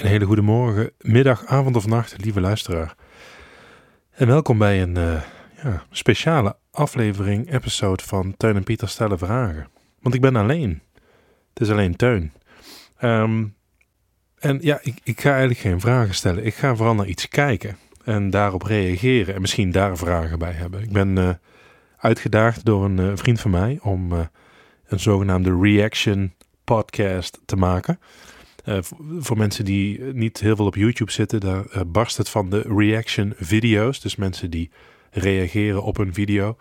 Een hele goede morgen, middag, avond of nacht, lieve luisteraar. En welkom bij een uh, ja, speciale aflevering, episode van Teun en Pieter stellen vragen. Want ik ben alleen. Het is alleen Teun. Um, en ja, ik, ik ga eigenlijk geen vragen stellen. Ik ga vooral naar iets kijken en daarop reageren en misschien daar vragen bij hebben. Ik ben uh, uitgedaagd door een uh, vriend van mij om een zogenaamde reaction podcast te maken. Uh, voor mensen die niet heel veel op YouTube zitten, daar uh, barst het van de reaction video's. Dus mensen die reageren op een video.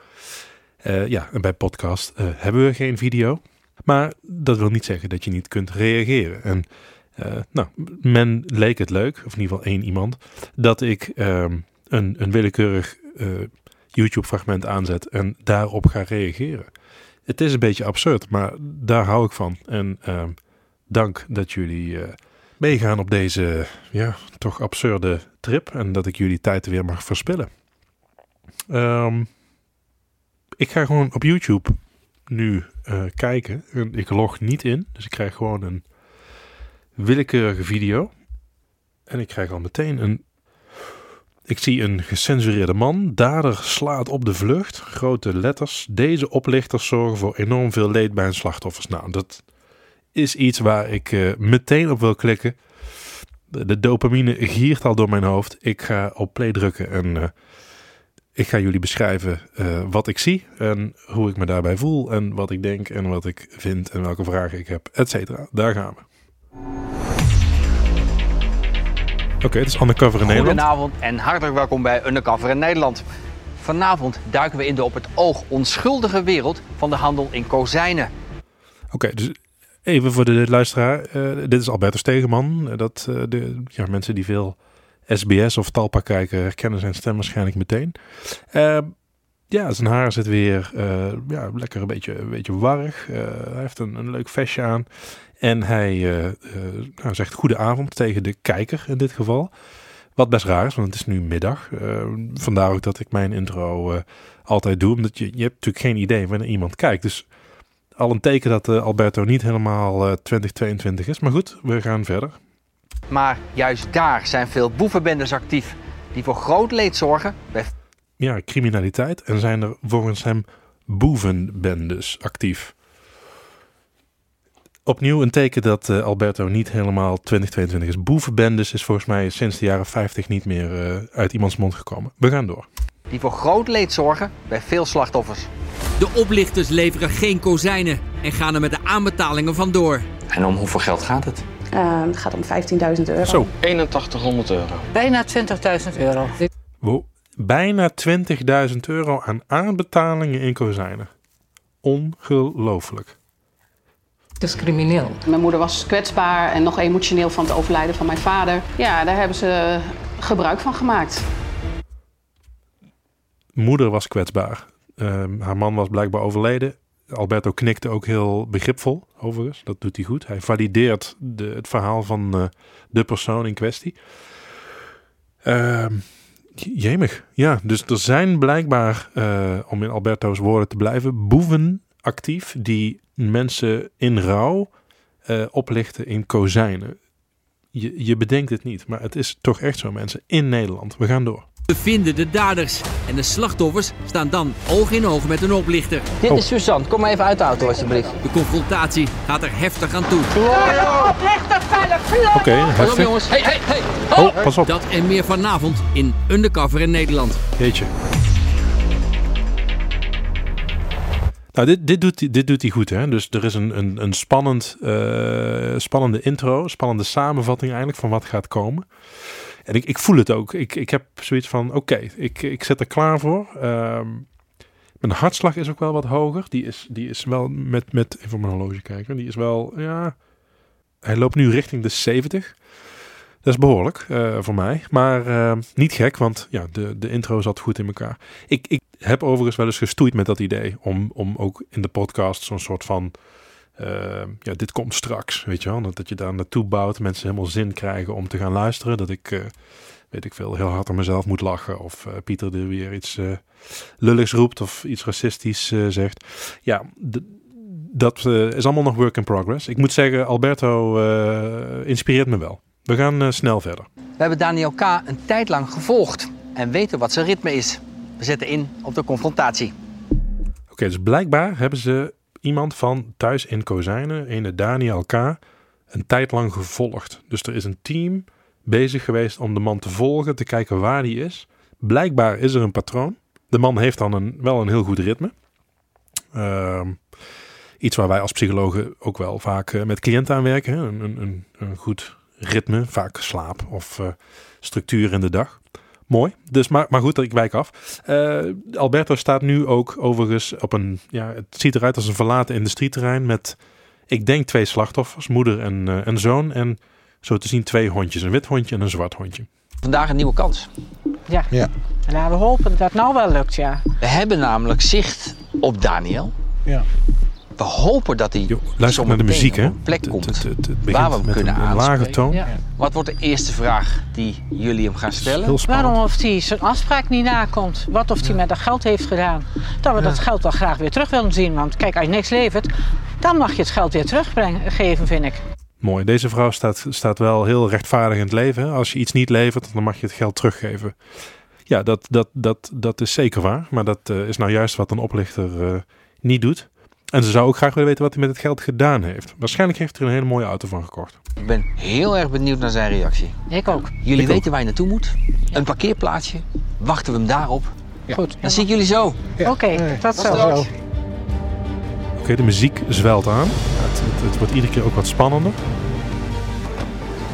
Uh, ja, en bij podcast hebben we geen video. Maar dat wil niet zeggen dat je niet kunt reageren. En nou, men leek het leuk, of in ieder geval één iemand, dat ik een, een willekeurig YouTube fragment aanzet en daarop ga reageren. Het is een beetje absurd, maar daar hou ik van. En dank dat jullie uh, meegaan op deze ja, toch absurde trip en dat ik jullie tijd weer mag verspillen. Um, ik ga gewoon op YouTube nu uh, kijken. Ik log niet in, dus ik krijg gewoon een willekeurige video. En ik krijg al meteen een. Ik zie een gecensureerde man. Dader slaat op de vlucht. Grote letters. Deze oplichters zorgen voor enorm veel leed bij hun slachtoffers. Nou, dat is iets waar ik uh, meteen op wil klikken. De, de, dopamine giert al door mijn hoofd. Ik ga op play drukken en uh, ik ga jullie beschrijven uh, wat ik zie en hoe ik me daarbij voel en wat ik denk en wat ik vind en welke vragen ik heb, et cetera. Daar gaan we. Oké, okay, het is Undercover in Nederland. Goedenavond en hartelijk welkom bij Undercover in Nederland. Vanavond duiken we in de op het oog onschuldige wereld van de handel in kozijnen. Oké, okay, dus Even voor de luisteraar, uh, dit is Albertus Stegeman. Dat, uh, de ja, mensen die veel SBS of Talpa kijken herkennen zijn stem waarschijnlijk meteen. Uh, ja, zijn haar zit weer ja, lekker een beetje, een beetje warrig. hij heeft een, een leuk vestje aan. En hij nou, zegt goedenavond tegen de kijker in dit geval. Wat best raar is, want het is nu middag. vandaar ook dat ik mijn intro altijd doe. Omdat je, je hebt natuurlijk geen idee wanneer iemand kijkt. Dus al een teken dat uh, Alberto niet helemaal uh, 2022 is. Maar goed, we gaan verder. Maar juist daar zijn veel boevenbendes actief die voor groot leed zorgen. Bij... Ja, criminaliteit. En zijn er volgens hem boevenbendes actief. Opnieuw een teken dat uh, Alberto niet helemaal 2022 is. Boevenbendes is volgens mij sinds de jaren 50 niet meer uh, uit iemands mond gekomen. We gaan door. Die voor groot leed zorgen bij veel slachtoffers. De oplichters leveren geen kozijnen en gaan er met de aanbetalingen vandoor. En om hoeveel geld gaat het? Uh, het gaat om 15.000 euro. Zo. 8100 euro. Bijna 20.000 euro. Wow. Bijna 20.000 euro aan aanbetalingen in kozijnen. Ongelooflijk. Het is crimineel. Mijn moeder was kwetsbaar en nog emotioneel van het overlijden van mijn vader. Ja, daar hebben ze gebruik van gemaakt. Moeder was kwetsbaar. Uh, haar man was blijkbaar overleden. Alberto knikte ook heel begripvol, overigens. Dat doet hij goed. Hij valideert de, het verhaal van uh, de persoon in kwestie. Uh, jemig. Ja, dus er zijn blijkbaar, uh, om in Alberto's woorden te blijven, boeven actief die mensen in rouw uh, oplichten in kozijnen. Je, je bedenkt het niet, maar het is toch echt zo, mensen. In Nederland. We gaan door. We vinden de daders en de slachtoffers staan dan oog in oog met een oplichter. Dit is Suzanne, kom maar even uit de auto alsjeblieft. De confrontatie gaat er heftig aan toe. Oké, okay, heftig. Op, jongens, hey, hey, hey. Oh, pas op. Dat en meer vanavond in Undercover in Nederland. Jeetje. Nou, dit, dit, doet, dit doet hij goed. Hè? Dus er is een, een, een spannend, uh, spannende intro, spannende samenvatting eigenlijk van wat gaat komen. En ik, ik voel het ook. Ik, ik heb zoiets van, oké, ik, ik zit er klaar voor. Um, mijn hartslag is ook wel wat hoger. Die is, die is wel met, met, even horloge kijken, die is wel, ja, hij loopt nu richting de 70. Dat is behoorlijk uh, voor mij. Maar uh, niet gek, want ja, de, de intro zat goed in elkaar. Ik, ik heb overigens wel eens gestoeid met dat idee om, om ook in de podcast zo'n soort van uh, ja, dit komt straks, weet je wel. Dat je daar naartoe bouwt, mensen helemaal zin krijgen om te gaan luisteren. Dat ik, uh, weet ik veel, heel hard aan mezelf moet lachen. Of uh, Pieter er weer iets lulligs roept of iets racistisch zegt. Ja, dat is allemaal nog work in progress. Ik moet zeggen, Alberto inspireert me wel. we gaan eh, snel verder. We hebben Daniel K. een tijd lang gevolgd en weten wat zijn ritme is. We zetten in op de confrontatie. Oké, dus blijkbaar hebben ze iemand van thuis in Kozijnen, een Daniel K., een tijd lang gevolgd. Dus er is een team bezig geweest om de man te volgen, te kijken waar hij is. Blijkbaar is er een patroon. De man heeft dan een, wel een heel goed ritme. Ehm, iets waar wij als psychologen ook wel vaak eh, met cliënten aan werken. hè. Een, een, een, een goed ritme, vaak slaap of eh, structuur in de dag. Mooi. Dus maar, maar goed, ik wijk af. Eh, Alberto staat nu ook overigens op een. Ja, het ziet eruit als een verlaten industrieterrein met. Ik denk twee slachtoffers, moeder en, eh, en zoon. En zo te zien twee hondjes. Een wit hondje en een zwart hondje. Vandaag een nieuwe kans. Ja. Ja. Nou, we hopen dat het nou wel lukt, ja. We hebben namelijk zicht op Daniel. Ja. We hopen dat hij Jo, luister naar de muziek, hè? een plek komt. waar we hem met kunnen aanspreken. toon. Wat wordt de eerste vraag die jullie hem gaan stellen? Waarom of hij zijn afspraak niet nakomt. Wat of hij met dat geld heeft gedaan. Dat we dat geld wel graag weer terug willen zien. Want kijk, als je niks levert, dan mag je het geld weer teruggeven, vind ik. Mooi. Deze vrouw staat, staat wel heel rechtvaardig in het leven. Als je iets niet levert, dan mag je het geld teruggeven. Ja, dat, dat, dat, dat is zeker waar. Maar dat eh, is nou juist wat een oplichter eh, niet doet. En ze zou ook graag willen weten wat hij met het geld gedaan heeft. Waarschijnlijk heeft hij er een hele mooie auto van gekocht. Ik ben heel erg benieuwd naar zijn reactie. Ik ook. Jullie Ik weten ook. waar je naartoe moet. Een parkeerplaatsje. Wachten we hem daarop. Goed. Dan zie ik jullie zo. Oké, tot zo. Oké, de muziek zwelt aan. Het, het, het wordt iedere keer ook wat spannender.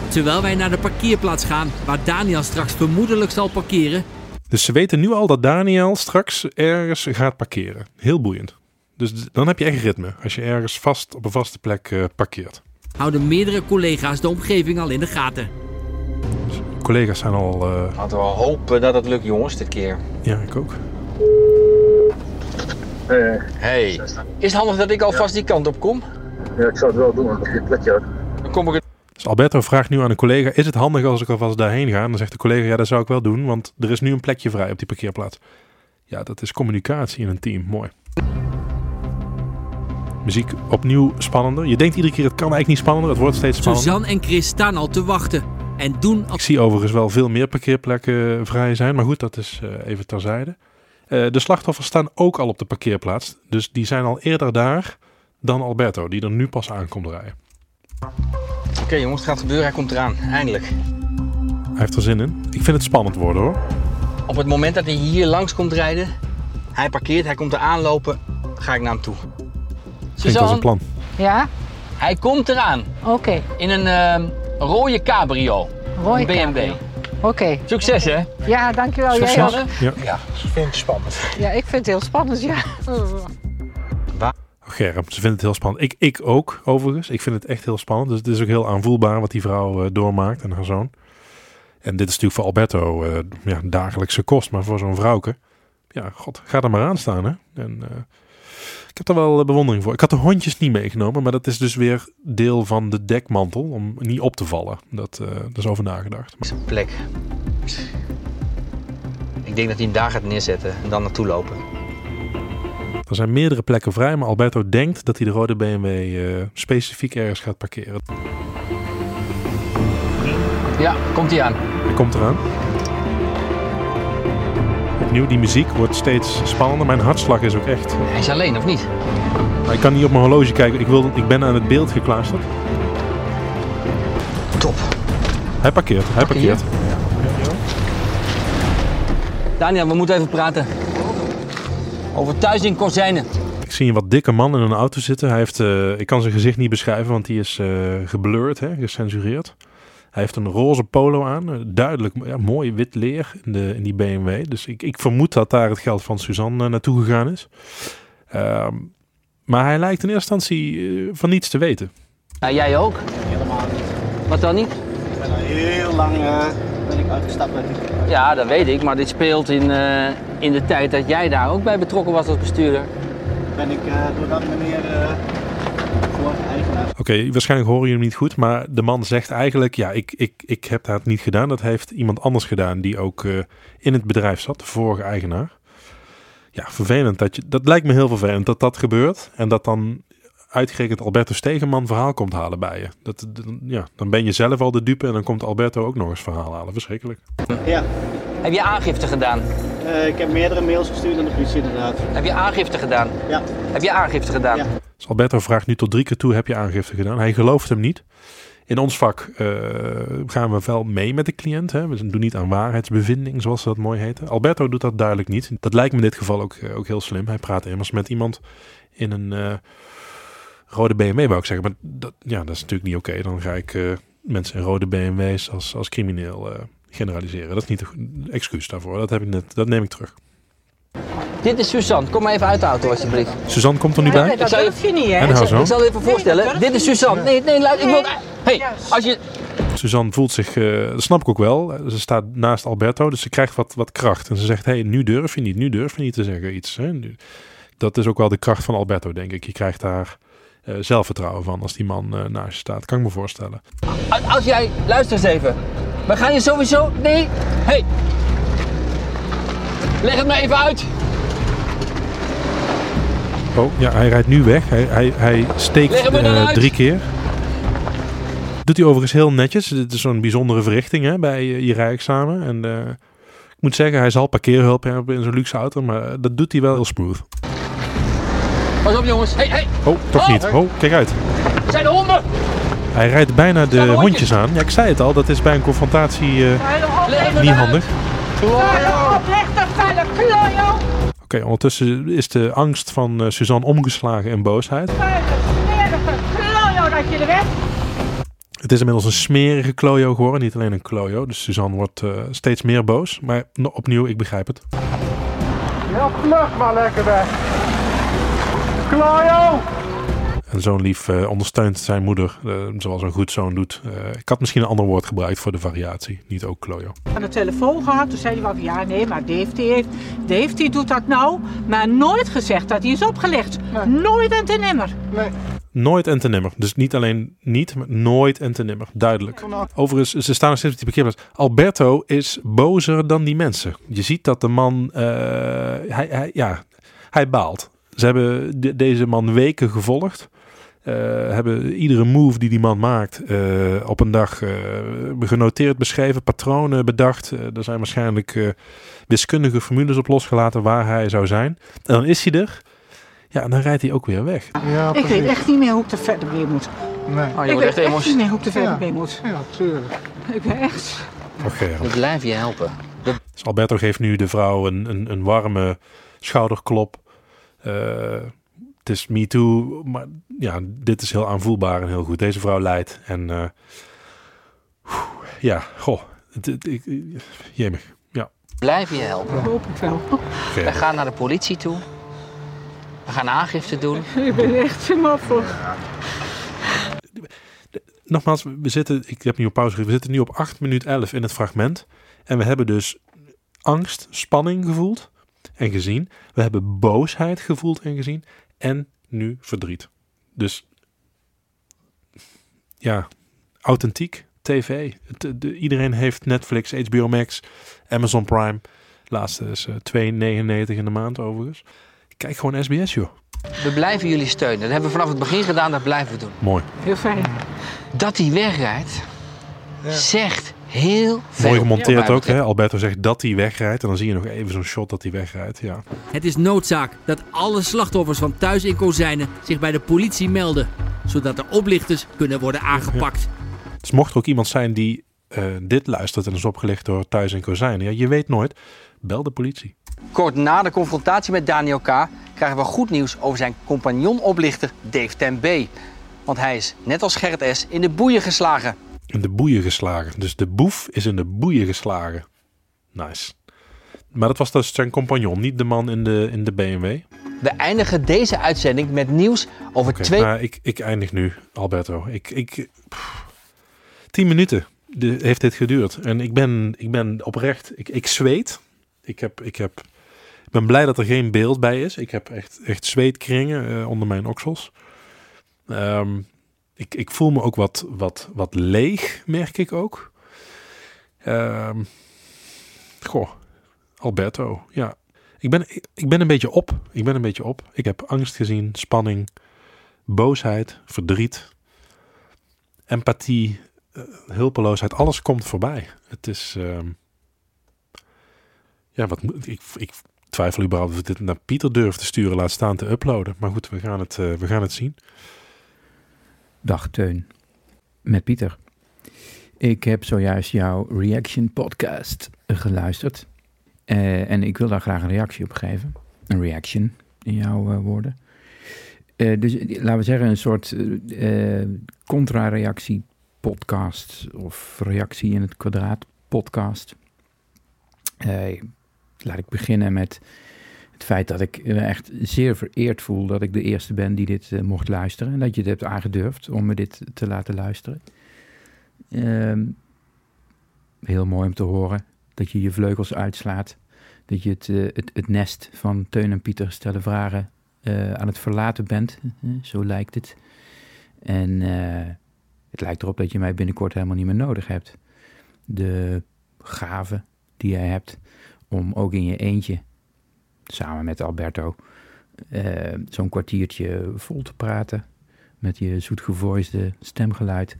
Terwijl wij naar de parkeerplaats gaan, waar Daniel straks vermoedelijk zal parkeren, Dus ze weten nu al dat Daniel straks ergens gaat parkeren. Heel boeiend. Dus dan heb je echt ritme. Als je ergens vast op een vaste plek eh, parkeert. houden meerdere collega's de omgeving al in de gaten. Collega's zijn al... eh, Laten we hopen dat het lukt, jongens, dit keer. ja, ik ook. Hey, is het handig dat ik alvast die kant op kom? Ja, ik zou het wel doen, want ik heb een plekje. Dan kom ik er. Dus Alberto vraagt nu aan een collega: Is het handig als ik alvast daarheen ga? En dan zegt de collega: Ja, dat zou ik wel doen, want er is nu een plekje vrij op die parkeerplaats. Ja, dat is communicatie in een team. Mooi. Muziek opnieuw spannender. Je denkt iedere keer: het kan eigenlijk niet spannender, het wordt steeds spannender. Suzanne en Chris staan al te wachten en doen Ik zie overigens wel veel meer parkeerplekken vrij zijn, maar goed, dat is eh, even terzijde. Eh, de slachtoffers staan ook al op de parkeerplaats, dus die zijn al eerder daar dan Alberto, die er nu pas aankomt rijden. Oké, jongens, het gaat gebeuren. Hij komt eraan. Eindelijk. Hij heeft er zin in. Ik vind het spannend worden hoor. Op het moment dat hij hier langs komt rijden, hij parkeert, hij komt er aanlopen, ga ik naar hem toe. Klinkt als een plan. Ja? hij komt eraan Oké. in een ehm, rode cabrio. Rode Een BMW. cabrio. Oké. Succes hè? Ja, dankjewel. Jij Succes. ook. Ja. Ja, dat vind ik spannend. Ja, ik vind het heel spannend, ja. Germ, ze vindt het heel spannend. Ik, ik ook, overigens. Ik vind het echt heel spannend. Dus het is ook heel aanvoelbaar wat die vrouw eh, doormaakt en haar zoon. En dit is natuurlijk voor Alberto eh, ja, dagelijkse kost. Maar voor zo'n vrouwke, ja, god, ga er maar aan staan, hè. En eh, ik heb er wel eh, bewondering voor. Ik had de hondjes niet meegenomen, maar dat is dus weer deel van de dekmantel. Om niet op te vallen. Dat, eh dat is over nagedacht. Is een plek. Ik denk dat hij hem daar gaat neerzetten en dan naartoe lopen. Er zijn meerdere plekken vrij, maar Alberto denkt dat hij de rode BMW eh, specifiek ergens gaat parkeren. Ja, komt hij aan. Hij komt eraan. Opnieuw, die muziek wordt steeds spannender. Mijn hartslag is ook echt. Hij is alleen of niet? Ik kan niet op mijn horloge kijken. Ik, wil, ik ben aan het beeld gekluisterd. Top. Hij parkeert, hij parkeert. Daniel, we moeten even praten. Over thuis in Kozijnen. Ik zie een wat dikke man in een auto zitten. Hij heeft, eh, ik kan zijn gezicht niet beschrijven, want die is eh geblurred, hè, gecensureerd. Hij heeft een roze polo aan. eh, Duidelijk, ja, mooi wit leer in, de, in die BMW. Dus ik, ik vermoed dat daar het geld van Suzanne eh, naartoe gegaan is. Ehm, maar hij lijkt in eerste instantie eh, van niets te weten. Nou, jij ook? Helemaal niet. Wat dan niet? Ik ben al heel lang eh, ben ik uitgestapt uit de Ja, dat weet ik, maar dit speelt in, eh, in de tijd dat jij daar ook bij betrokken was als bestuurder. ben ik eh, door dat meneer eh Oké, waarschijnlijk horen jullie hem niet goed, maar de man zegt eigenlijk, ja, ik, ik, ik heb dat niet gedaan. Dat heeft iemand anders gedaan die ook eh, in het bedrijf zat, de vorige eigenaar. Ja, vervelend. Dat, je, dat lijkt me heel vervelend dat dat gebeurt en dat dan uitgerekend Alberto Stegenman verhaal komt halen bij je. Dat, dat- ja, dan ben je zelf al de dupe en dan komt Alberto ook nog eens verhaal halen. Verschrikkelijk. Ja, Heb je aangifte gedaan? eh, ik heb meerdere mails gestuurd aan de politie inderdaad. Heb je aangifte gedaan? Ja, Heb je aangifte gedaan? Ja. Dus Alberto vraagt nu tot drie keer toe, heb je aangifte gedaan? Hij gelooft hem niet. In ons vak eh, gaan we wel mee met de cliënt. Hè? We doen niet aan waarheidsbevinding, zoals ze dat mooi heten. Alberto doet dat duidelijk niet. Dat lijkt me in dit geval ook, eh, ook heel slim. Hij praat immers met iemand in een eh, rode BMW, wou ik zeggen. Maar dat, ja, dat is natuurlijk niet oké. Dan ga ik mensen in rode BMW's als, als crimineel generaliseren. Dat is niet een excuus daarvoor. Dat, heb ik net, dat neem ik terug. Dit is Suzanne. Kom maar even uit de auto alsjeblieft. Suzanne komt er nu bij. dat durf je niet, hè? En hou zo. Ik zal het even voorstellen. Dit is Suzanne. Nee, nee, luister. Ik wil... Hey, als je... Suzanne voelt zich, eh, dat snap ik ook wel. Ze staat naast Alberto, dus ze krijgt wat, wat kracht. En ze zegt, hey, nu durf je niet, nu durf je niet te zeggen iets. Hè? Nu- Dat is ook wel de kracht van Alberto, denk ik. Je krijgt daar eh, zelfvertrouwen van als die man eh, naast je staat. Kan ik me voorstellen. Als jij... Luister eens even. We gaan je sowieso... Nee. Hey. Leg het me even uit. Oh, ja, hij rijdt nu weg. Hij, hij, hij steekt eh, drie keer. Doet hij overigens heel netjes. Dit is zo'n bijzondere verrichting hè, bij je rijexamen. En eh, ik moet zeggen, hij zal parkeerhulp hebben in zo'n luxe auto. Maar eh, dat doet hij wel heel smooth. Pas op jongens. Hey, hey. Oh, toch Oh. niet. Oh, kijk uit. Er zijn honden. Hij rijdt bijna de hondjes hondjes? aan. Ja, ik zei het al, dat is bij een confrontatie niet handig. Oké, ondertussen is de angst van eh, Suzanne omgeslagen in boosheid. Smerige dat je er! Het is inmiddels een smerige klojo geworden, niet alleen een klojo. Dus Suzanne wordt eh, steeds meer boos. Maar opnieuw, ik begrijp het. Ja, vlug maar lekker weg. Klojo! En zo'n lief eh, ondersteunt zijn moeder, eh, zoals een goed zoon doet. Eh, ik had misschien een ander woord gebruikt voor de variatie, niet ook klojo. Aan de telefoon gehad, toen zei hij wel van ja, nee, maar Dave die heeft, Dave die doet dat nou. Maar nooit gezegd dat hij is opgelegd. Nooit en ten nimmer. Nee, Nooit en te nimmer. Dus niet alleen niet, maar nooit en te nimmer. Duidelijk. Overigens, ze staan nog steeds op die parkeerplaats. Alberto is bozer dan die mensen. Je ziet dat de man, eh, hij, hij, ja, hij baalt. Ze hebben de- deze man weken gevolgd. Eh, hebben iedere move die die man maakt eh, op een dag eh, genoteerd, beschreven, patronen bedacht. Er zijn waarschijnlijk eh, wiskundige formules op losgelaten waar hij zou zijn. En dan is hij er. Ja, en dan rijdt hij ook weer weg. ja, Ik weet echt niet meer hoe ik er verder mee moet. Nee. Oh, je ik weet echt niet meer hoe ik er verder Ja. mee moet. Ja, tuurlijk. Ik ben echt... Gerard. We blijven je helpen. Dus Alberto geeft nu de vrouw een, een, een warme schouderklop. Eh, het is me too, maar ja, dit is heel aanvoelbaar en heel goed. Deze vrouw leidt en eh, ja, goh, het, het, ik, jemig. Ja, Blijven je helpen. Hoop ik wel. We gaan naar de politie toe. We gaan aangifte doen. Ik ben echt helemaal voor. Nogmaals, we zitten, ik heb nu op pauze gezet, we zitten nu op 8 minuut 11 in het fragment. En we hebben dus angst, spanning gevoeld en gezien. We hebben boosheid gevoeld en gezien. En nu verdriet. Dus ja, authentiek tv. Het- de- iedereen heeft Netflix, HBO Max, Amazon Prime. Laatste is eh, 2,99 in de maand overigens. Kijk gewoon SBS joh. We blijven jullie steunen. Dat hebben we vanaf het begin gedaan, dat blijven we doen. Mooi. Heel fijn. Dat hij wegrijdt, zegt heel veel. Mooi gemonteerd ook. Hè? Alberto zegt dat hij wegrijdt. En dan zie je nog even zo'n shot dat hij wegrijdt. Ja. Het is noodzaak dat alle slachtoffers van thuis in Kozijnen zich bij de politie melden, zodat de oplichters kunnen worden aangepakt. Dus mocht er ook iemand zijn die eh, dit luistert en is opgelicht door Thuis en Kozijnen. Ja, je weet nooit. Bel de politie. Kort na de confrontatie met Daniel K. krijgen we goed nieuws over zijn compagnon-oplichter Dave Ten B. Want hij is, net als Gerrit S., in de boeien geslagen. In de boeien geslagen. Dus de boef is in de boeien geslagen. Nice. Maar dat was dus zijn compagnon, niet de man in de, in de BMW. We eindigen deze uitzending met nieuws over twee... maar ik, ik eindig nu, Alberto. Ik, ik, pff, tien minuten de- heeft dit geduurd. En ik ben, ik ben oprecht, ik, ik zweet. Ik, heb, ik, heb, ik ben blij dat er geen beeld bij is. Ik heb echt, echt zweetkringen eh, onder mijn oksels. Ehm, ik, ik voel me ook wat, wat, wat leeg, merk ik ook. Ehm, goh, Alberto, ja. Ik ben, ik, ben een beetje op. Ik ben een beetje op. Ik heb angst gezien, spanning, boosheid, verdriet, empathie, eh, hulpeloosheid, alles komt voorbij. Het is. ehm, ja, wat ik, ik twijfel überhaupt of ik dit naar Pieter durf te sturen, laat staan te uploaden. Maar goed, we gaan het, eh, we gaan het zien. Dag Teun, met Pieter. Ik heb zojuist jouw reaction podcast geluisterd. Eh, en ik wil daar graag een reactie op geven. Een reaction, in jouw eh, woorden. Eh, dus laten we zeggen een soort contra-reactie podcast. Of reactie in het kwadraat podcast. Laat ik beginnen met het feit dat ik me echt zeer vereerd voel dat ik de eerste ben die dit eh, mocht luisteren. En dat je het hebt aangedurfd om me dit te laten luisteren. Ehm, heel mooi om te horen dat je je vleugels uitslaat. Dat je het, eh, het, het nest van Teun en Pieter stellen vragen eh, aan het verlaten bent. Zo lijkt het. En het lijkt erop dat je mij binnenkort helemaal niet meer nodig hebt. De gave die jij hebt om ook in je eentje, samen met Alberto, eh, zo'n kwartiertje vol te praten. Met je zoetgevoisde stemgeluid.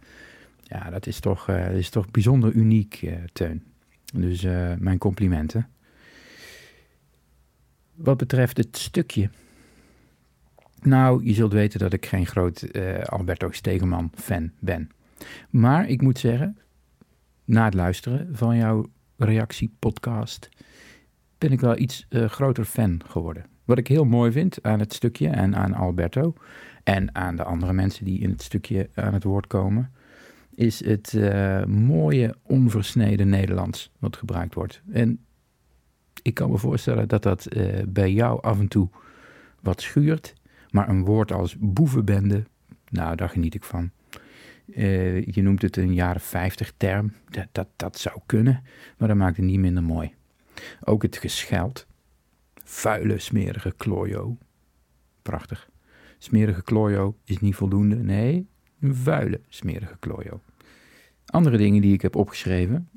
Ja, dat is toch, eh, is toch bijzonder uniek, eh, Teun. Dus mijn complimenten. Wat betreft het stukje. Nou, je zult weten dat ik geen groot Alberto Stegeman fan ben. Maar ik moet zeggen, na het luisteren van jouw reactiepodcast, ben ik wel iets eh, groter fan geworden. Wat ik heel mooi vind aan het stukje en aan Alberto en aan de andere mensen die in het stukje aan het woord komen, is het eh, mooie onversneden Nederlands wat gebruikt wordt. En ik kan me voorstellen dat dat eh, bij jou af en toe wat schuurt, maar een woord als boevenbende, nou, daar geniet ik van. Je noemt het een jaren 50 term, dat, dat zou kunnen, maar dat maakt het niet minder mooi. Ook het gescheld, vuile, smerige klojo, prachtig. Smerige klojo is niet voldoende, nee, een vuile, smerige klojo. Andere dingen die ik heb opgeschreven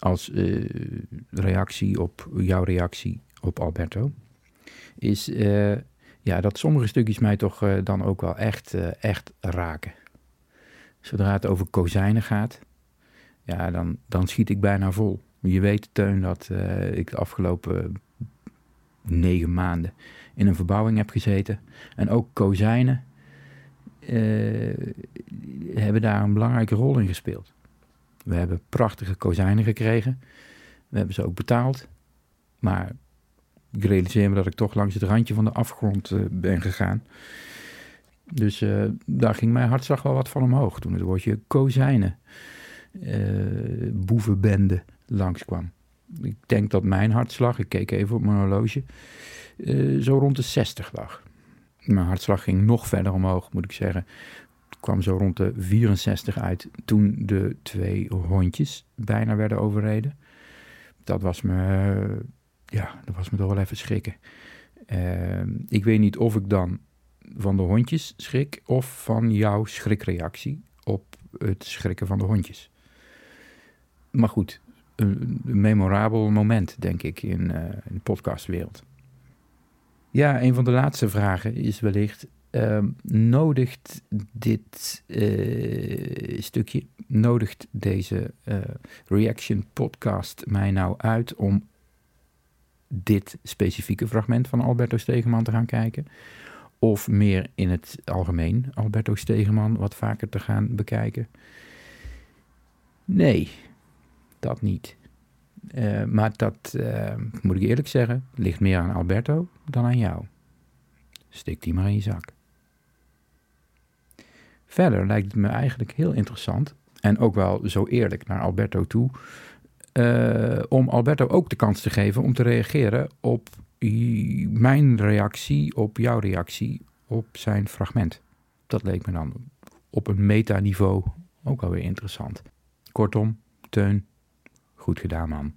als eh, reactie op jouw reactie op Alberto, is eh, ja, dat sommige stukjes mij toch eh, dan ook wel echt, echt raken. Zodra het over kozijnen gaat, ja, dan, dan schiet ik bijna vol. Je weet, Teun, dat eh, ik de afgelopen negen maanden in een verbouwing heb gezeten. En ook kozijnen eh, hebben daar een belangrijke rol in gespeeld. We hebben prachtige kozijnen gekregen. We hebben ze ook betaald. Maar ik realiseer me dat ik toch langs het randje van de afgrond eh, ben gegaan. Dus daar ging mijn hartslag wel wat van omhoog toen het woordje kozijnen, boevenbende, langskwam. Ik denk dat mijn hartslag, ik keek even op mijn horloge, eh, zo rond de 60 lag. Mijn hartslag ging nog verder omhoog, moet ik zeggen. Kwam zo rond de 64 uit toen de twee hondjes bijna werden overreden. Dat was me, eh, ja, dat was me toch wel even schrikken. Eh, ik weet niet of ik dan van de hondjes schrik of van jouw schrikreactie op het schrikken van de hondjes. Maar goed, een, memorabel moment, denk ik, in, eh, in de podcastwereld. Ja, een van de laatste vragen is wellicht: ehm, nodigt dit eh, stukje, nodigt deze eh, reaction podcast mij nou uit om dit specifieke fragment van Alberto Stegeman te gaan kijken? Of meer in het algemeen Alberto Stegeman wat vaker te gaan bekijken? Nee, dat niet. Eh, maar dat, eh, moet ik eerlijk zeggen, ligt meer aan Alberto dan aan jou. Steek die maar in je zak. Verder lijkt het me eigenlijk heel interessant, en ook wel zo eerlijk naar Alberto toe, eh, om Alberto ook de kans te geven om te reageren op mijn reactie, op jouw reactie op zijn fragment. Dat leek me dan op een metaniveau ook alweer interessant. Kortom, Teun, goed gedaan man.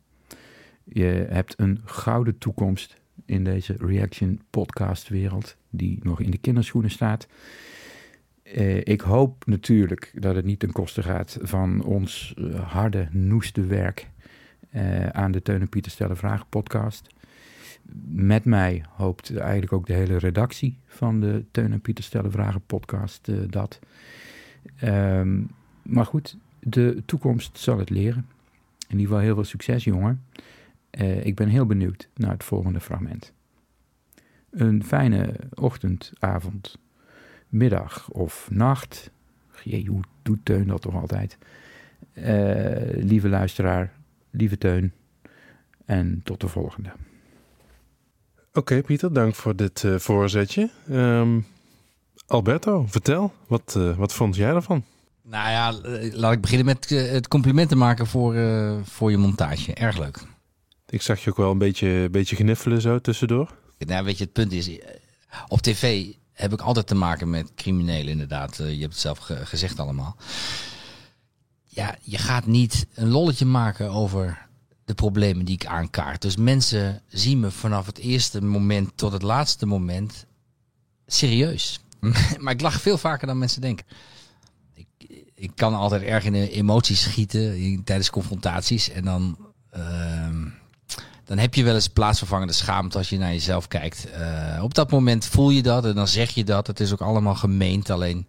Je hebt een gouden toekomst in deze reaction podcast wereld die nog in de kinderschoenen staat. Eh, ik hoop natuurlijk dat het niet ten koste gaat van ons eh, harde, noeste werk eh, aan de Teun en Pieter Stellen Vragen podcast. met mij hoopt eigenlijk ook de hele redactie van de Teun en Pieter Stellen Vragen podcast dat. Ehm, maar goed, de toekomst zal het leren. In ieder geval heel veel succes, jongen. Eh, ik ben heel benieuwd naar het volgende fragment. Een fijne ochtend, avond, middag of nacht. Jee, hoe doet Teun dat toch altijd? Eh, lieve luisteraar, lieve Teun. En tot de volgende. Oké, Pieter, dank voor dit eh, voorzetje. Ehm, Alberto, vertel, wat, wat vond jij ervan? Nou ja, laat ik beginnen met eh, het complimenten maken voor, eh, voor je montage. Erg leuk. Ik zag je ook wel een beetje, beetje gniffelen zo tussendoor. Nou, weet je, het punt is, eh, op tv heb ik altijd te maken met criminelen inderdaad. Je hebt het zelf ge- gezegd allemaal. Ja, je gaat niet een lolletje maken over de problemen die ik aankaart. Dus mensen zien me vanaf het eerste moment tot het laatste moment serieus. maar ik lach veel vaker dan mensen denken. Ik, kan altijd erg in de emoties schieten in- tijdens confrontaties. En dan, ehm, dan heb je wel eens plaatsvervangende schaamte als je naar jezelf kijkt. Eh, op dat moment voel je dat en dan zeg je dat. Het is ook allemaal gemeend. Alleen,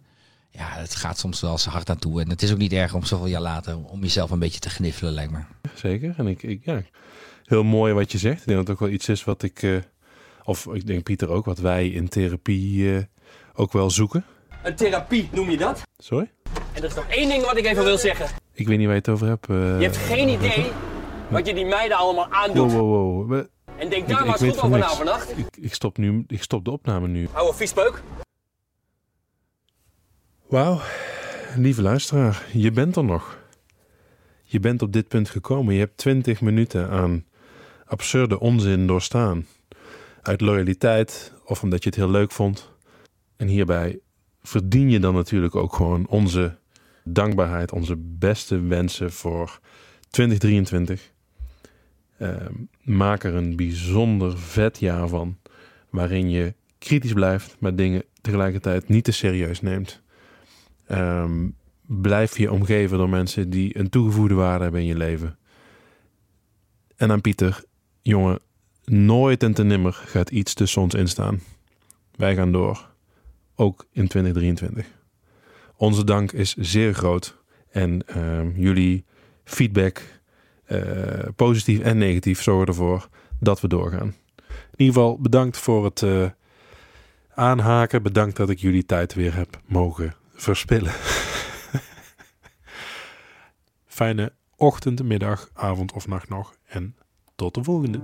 ja, het gaat soms wel zo hard aan toe. En het is ook niet erg om zoveel jaar later om jezelf een beetje te gniffelen, lijkt me. Zeker. En ik, ik, ja, heel mooi wat je zegt. Ik denk dat het ook wel iets is wat ik, eh, of ik denk Pieter ook, wat wij in therapie eh, ook wel zoeken. Een therapie noem je dat? Sorry? Er is nog één ding wat ik even wil zeggen. Ik weet niet waar je het over hebt. eh. Je hebt geen idee wat je die meiden allemaal aandoet. Wow, wow, wow. En denk daar ik maar eens goed over na vannacht. Ik, ik, stop nu, ik stop de opname nu. Hou een viespeuk. Wauw, lieve luisteraar, je bent er nog. Je bent op dit punt gekomen. Je hebt 20 minuten aan absurde onzin doorstaan. Uit loyaliteit of omdat je het heel leuk vond. En hierbij verdien je dan natuurlijk ook gewoon onze dankbaarheid, onze beste wensen voor 2023. Ehm, maak er een bijzonder vet jaar van, waarin je kritisch blijft, maar dingen tegelijkertijd niet te serieus neemt. Ehm, blijf je omgeven door mensen die een toegevoegde waarde hebben in je leven. En aan Pieter, jongen, nooit en te nimmer gaat iets tussen ons instaan. Wij gaan door, ook in 2023. Onze dank is zeer groot en ehm, jullie feedback, eh, positief en negatief, zorgen ervoor dat we doorgaan. In ieder geval bedankt voor het eh, aanhaken. Bedankt dat ik jullie tijd weer heb mogen verspillen. Fijne ochtend, middag, avond of nacht nog. En tot de volgende.